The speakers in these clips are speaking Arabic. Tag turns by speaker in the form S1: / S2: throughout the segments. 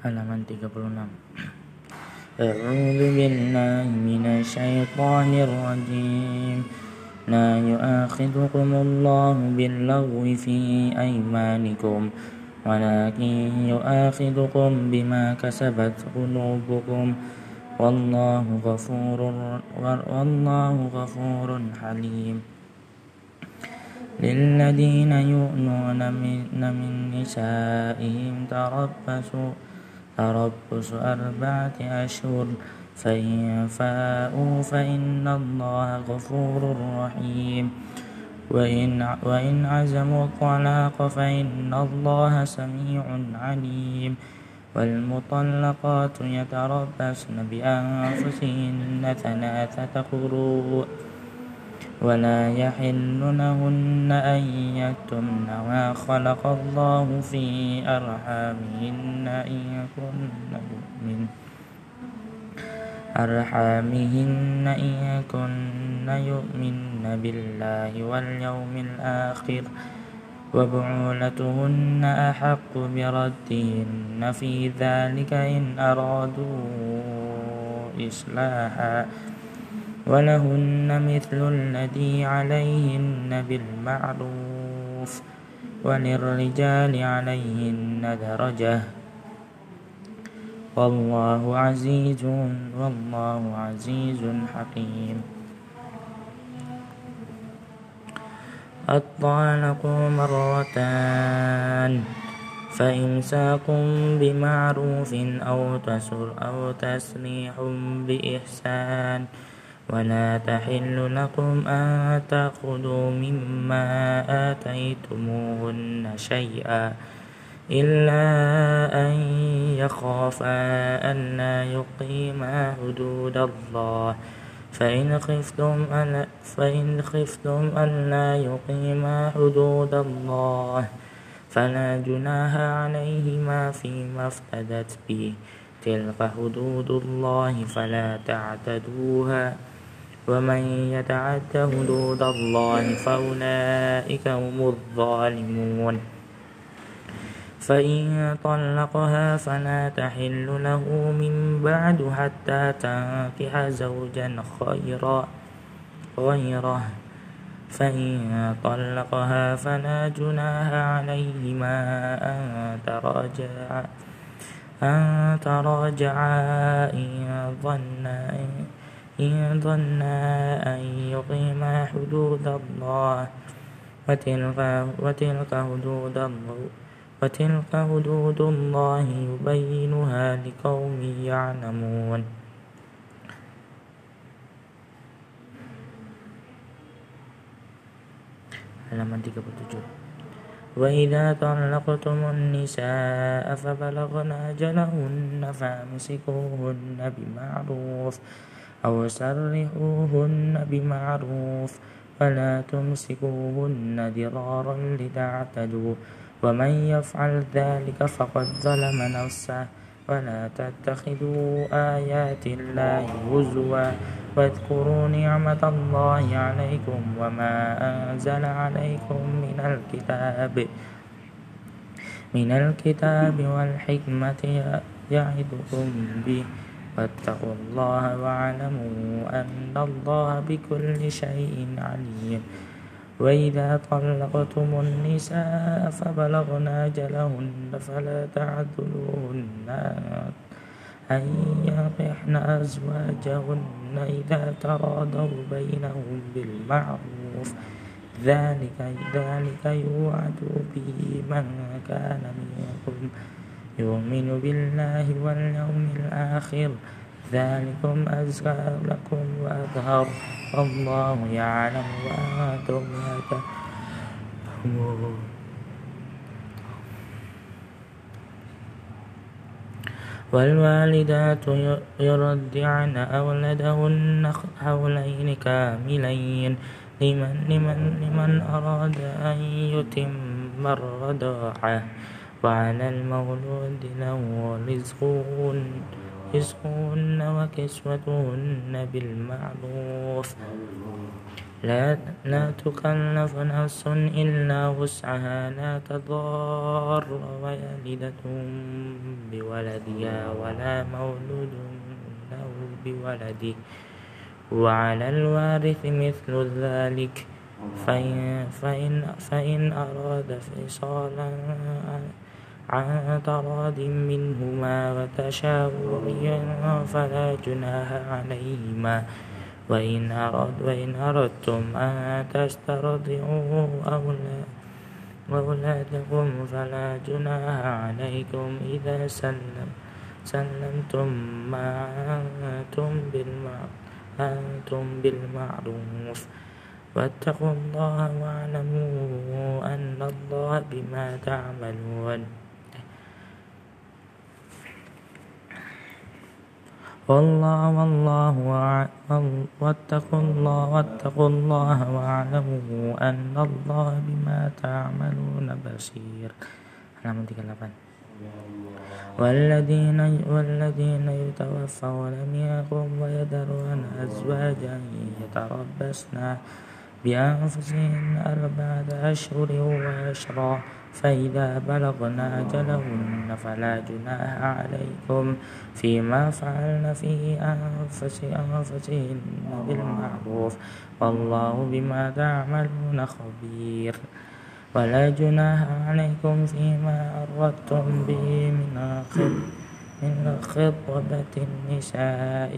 S1: halaman 36 أعوذ بالله من الشيطان الرجيم لا يؤاخذكم الله باللغو في أيمانكم ولكن يؤاخذكم بما كسبت قلوبكم والله غفور والله غفور حليم للذين يؤمنون من نسائهم تربصوا تربص أربعة أشهر. فإن فاءوا فإن الله غفور رحيم. وإن, وإن عزموا الطلاق فإن الله سميع عليم. والمطلقات يتربصن بأنفسهن ثلاثة قروء. ولا يحل لهن أن يكتمن ما خلق الله في أرحامهن إن يكن يؤمن أرحامهن إن يكن يؤمن بالله واليوم الآخر وبعولتهن أحق بردهن في ذلك إن أرادوا إصلاحا. ولهن مثل الذي عليهن بالمعروف وللرجال عليهن درجة. والله عزيز والله عزيز حكيم. الطالق مرتان فإمساك بمعروف أو تسر أو تسريح بإحسان. ولا تحل لكم أن تأخذوا مما آتيتموهن شيئا إلا أن يخافا ألا يقيما حدود الله فإن خفتم ألا فإن خفتم ألا يقيما حدود الله فلا جناح عليهما فيما افتدت به تلك حدود الله فلا تعتدوها ومن يتعد حدود الله فأولئك هم الظالمون. فإن طلقها فلا تحل له من بعد حتى تنكح زوجا خيرا غيره. فإن طلقها فلا جناح عليهما أن تراجعا أن تراجعا إن ظنا إن ظنا أن يقيما حدود الله وتلك, وتلك حدود الله وتلك حدود الله يبينها لقوم يعلمون. Halaman 37 وإذا طلقتم النساء فبلغن أجلهن فامسكوهن بمعروف أو سرحوهن بمعروف ولا تمسكوهن ضرارا لتعتدوا ومن يفعل ذلك فقد ظلم نفسه ولا تتخذوا آيات الله هزوا واذكروا نعمة الله عليكم وما أنزل عليكم من الكتاب من الكتاب والحكمة يعظكم به فاتقوا الله واعلموا أن الله بكل شيء عليم. وإذا طلقتم النساء فبلغن أجلهن فلا تعذلوهن أن ينكحن أزواجهن إذا تراضوا بينهم بالمعروف. ذلك ذلك يوعد به من كان منكم. يؤمن بالله واليوم الآخر. ذلكم أزكى لكم وأطهر والله يعلم وأنتم لا تعلمون والوالدات يرضعن أولادهن حولين كاملين. لمن, لمن, لمن أراد أن يتم الرضاعة. وعلى المولود له رزقهن. رزقهن وكسوتهن بالمعروف. لا, لا تكلف نفس إلا وسعها. لا تضار والدة بولدها ولا مولود له بولده. وعلى الوارث مثل ذلك. فإن, فإن, فإن أراد فصالا عن تراض منهما وتشاور فلا جناح عليهما. وإن, أرد وإن أردتم أن تسترضعوا أولادكم فلا جناح عليكم إذا سلم سلمتم ما أنتم بالمعروف. واتقوا الله واعلموا أن الله بما تعملون. والله والله واتقوا الله واتقوا الله واعلموا أن الله بما تعملون بصير. halaman 38 والذين والذين يتوفون منكم ويذرون أزواجا يتربصن بأنفسهن أربعة أشهر وعشرا فإذا بلغنا أجلهن فلا جناح عليكم فيما فعلن في أنفس أنفسهن بالمعروف والله بما تعملون خبير. ولا جناح عليكم فيما أردتم به من من خطبة النساء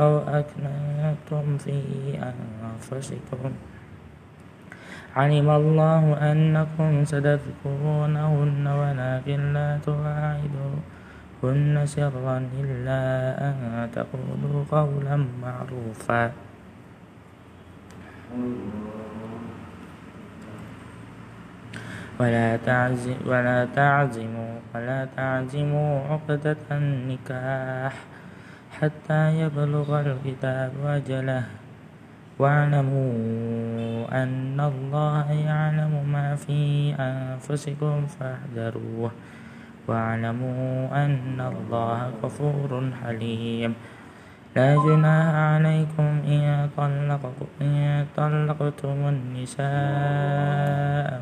S1: أو أكنتم في أنفسكم. علم الله أنكم ستذكرونهن ولكن لا تواعدوهن سرا إلا أن تقولوا قولا معروفا. ولا تعزم ولا تعزموا ولا تعزموا عقدة النكاح حتى يبلغ الكتاب أجله. واعلموا أن الله يعلم ما في أنفسكم فاحذروه. واعلموا أن الله غفور حليم. لا جناح عليكم إن طلقتم النساء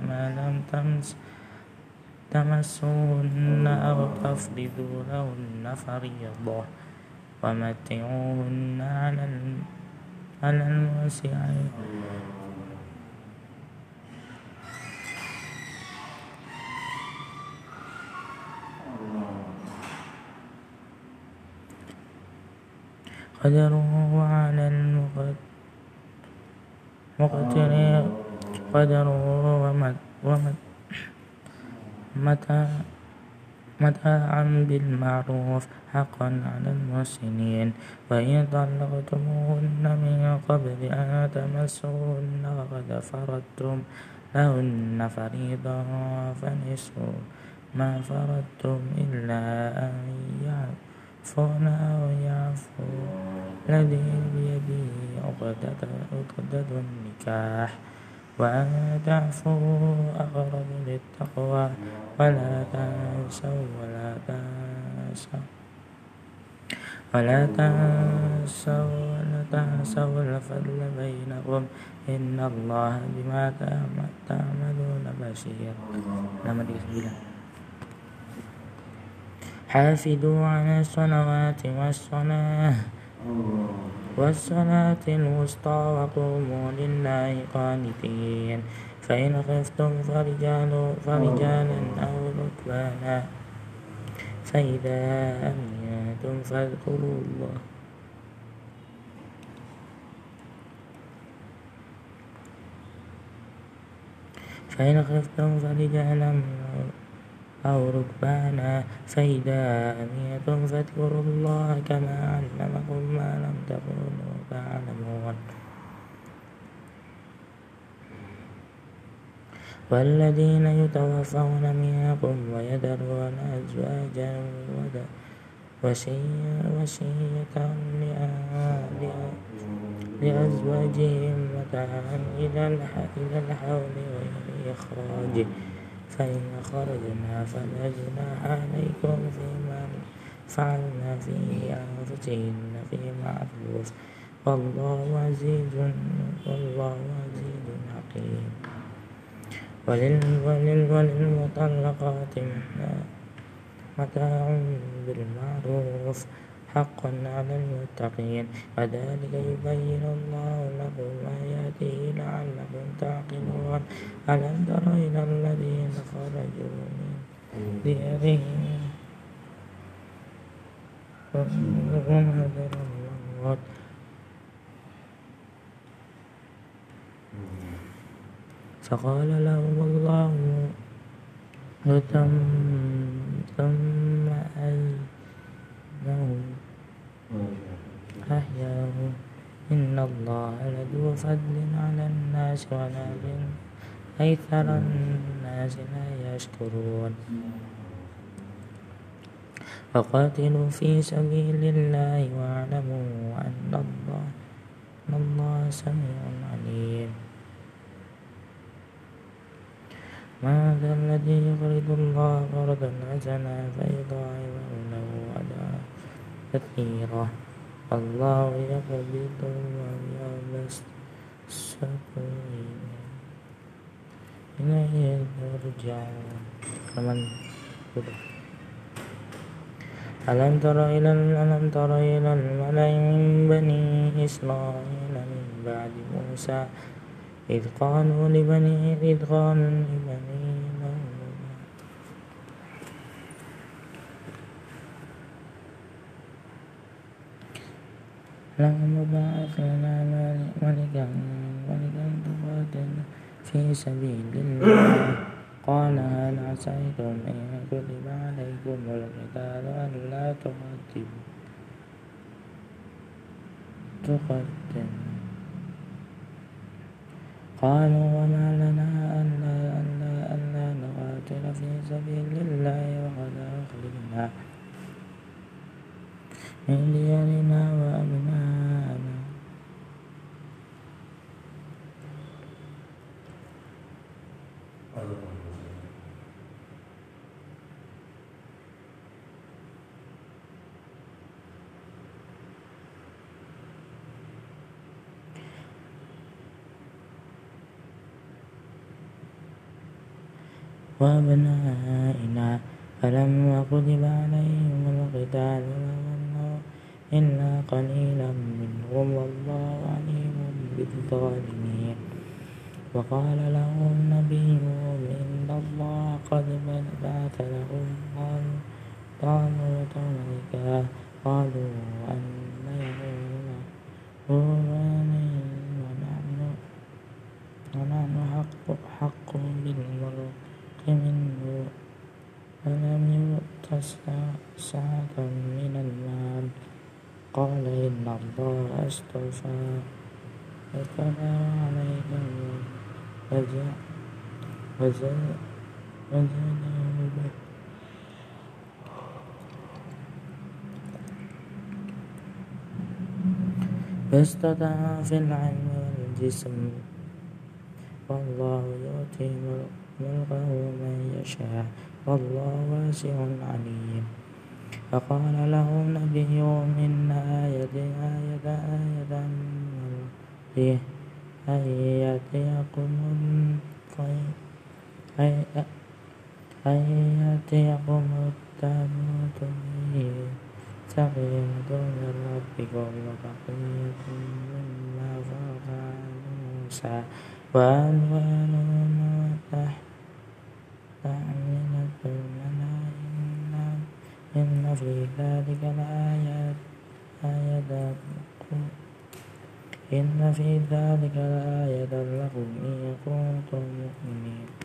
S1: ما لم تمس تمسوهن أو تفرضوا لهن فريضة. ومتعوهن على على الواسعين قدره على المقتر قدره ومتى متاعا بالمعروف حقا على المحسنين. وإن طلقتموهن من قبل أن تمسوهن وقد فرضتم لهن فريضة فنصف ما فرضتم إلا أن يعفون أو يعفو. الذي بيده عقدة النكاح. وأن تعفوا أقرب للتقوى. ولا تنسوا ولا تنسوا. ولا تنسوا ولا تنسوا الفضل بينكم. إن الله بما تعملون بشير لما حافظوا على الصلوات والصلاة. والصلاة الوسطى وقوموا لله قانتين. فإن خفتم فرجال أو ركبانا فإذا أمنتم فاذكروا الله. فإن خفتم فرجالا أو ركبانا. فإذا أمنتم فاذكروا الله كما علمكم ما لم تكونوا تعلمون. والذين يتوفون منكم ويذرون أزواجا وصية لأزواجهم متاعا إلى الحول غير إخراج. فإن خرجنا فلا جناح عليكم فيما فعلنا في أنفسهن في معروف والله عزيز والله عزيز حكيم. وللمطلقات متاع بالمعروف حقا على المتقين. كذلك يبين الله لكم آياته لعلكم تعقلون. ألم تر إلى الذين خرجوا من ديارهم؟ وهدر الموت فقال لهم الله ثم أنهم أحياه. إن الله لذو فضل على الناس ولكن أكثر الناس لا يشكرون. فقاتلوا في سبيل الله واعلموا أن الله أن الله سميع عليم. ما ذا الذي يقرض الله قرضا حسنا فيضاعفه له أجرا كثيرا. الله يقبض ويبسط إليه ترجعون فمن ألم تر إلى ألم تر إلى الملأ من بني إسرائيل من بعد موسى؟ إذ قالوا لبني إذ قالوا لبني لهم بعث لنا ملكا ملكا تقاتل في سبيل الله. قال هل عسيتم إن كتب عليكم القتال ألا تقاتلوا تقاتلوا قالوا وما لنا ألا ألا ألا نقاتل في سبيل الله وقد أخرجنا من ديارنا وأبنائنا وأبنائنا. فلما كتب عليهم القتال إلا قليلا منهم والله عليم بالظالمين. وقال لهم نبيهم إن الله قد بعث لهم طالوت ملكا قالوا أن يكون ونحن ونحن حق. يؤت سعة من المال. قال إن الله اصطفى وكفى عليكم وزاده فاستطاع في العلم والجسم. والله يؤتي ملكه من يشاء. والله واسع عليم. فقال لهم نبيهم إن آية آية آية ملكه أن يأتيكم أن يأتيكم التابوت فيه سقيمة من ربكم وبقية مما فرض موسى. وألوان إن في ذلك لآيات آيات إن في ذلك لآية لكم إن كنتم مؤمنين.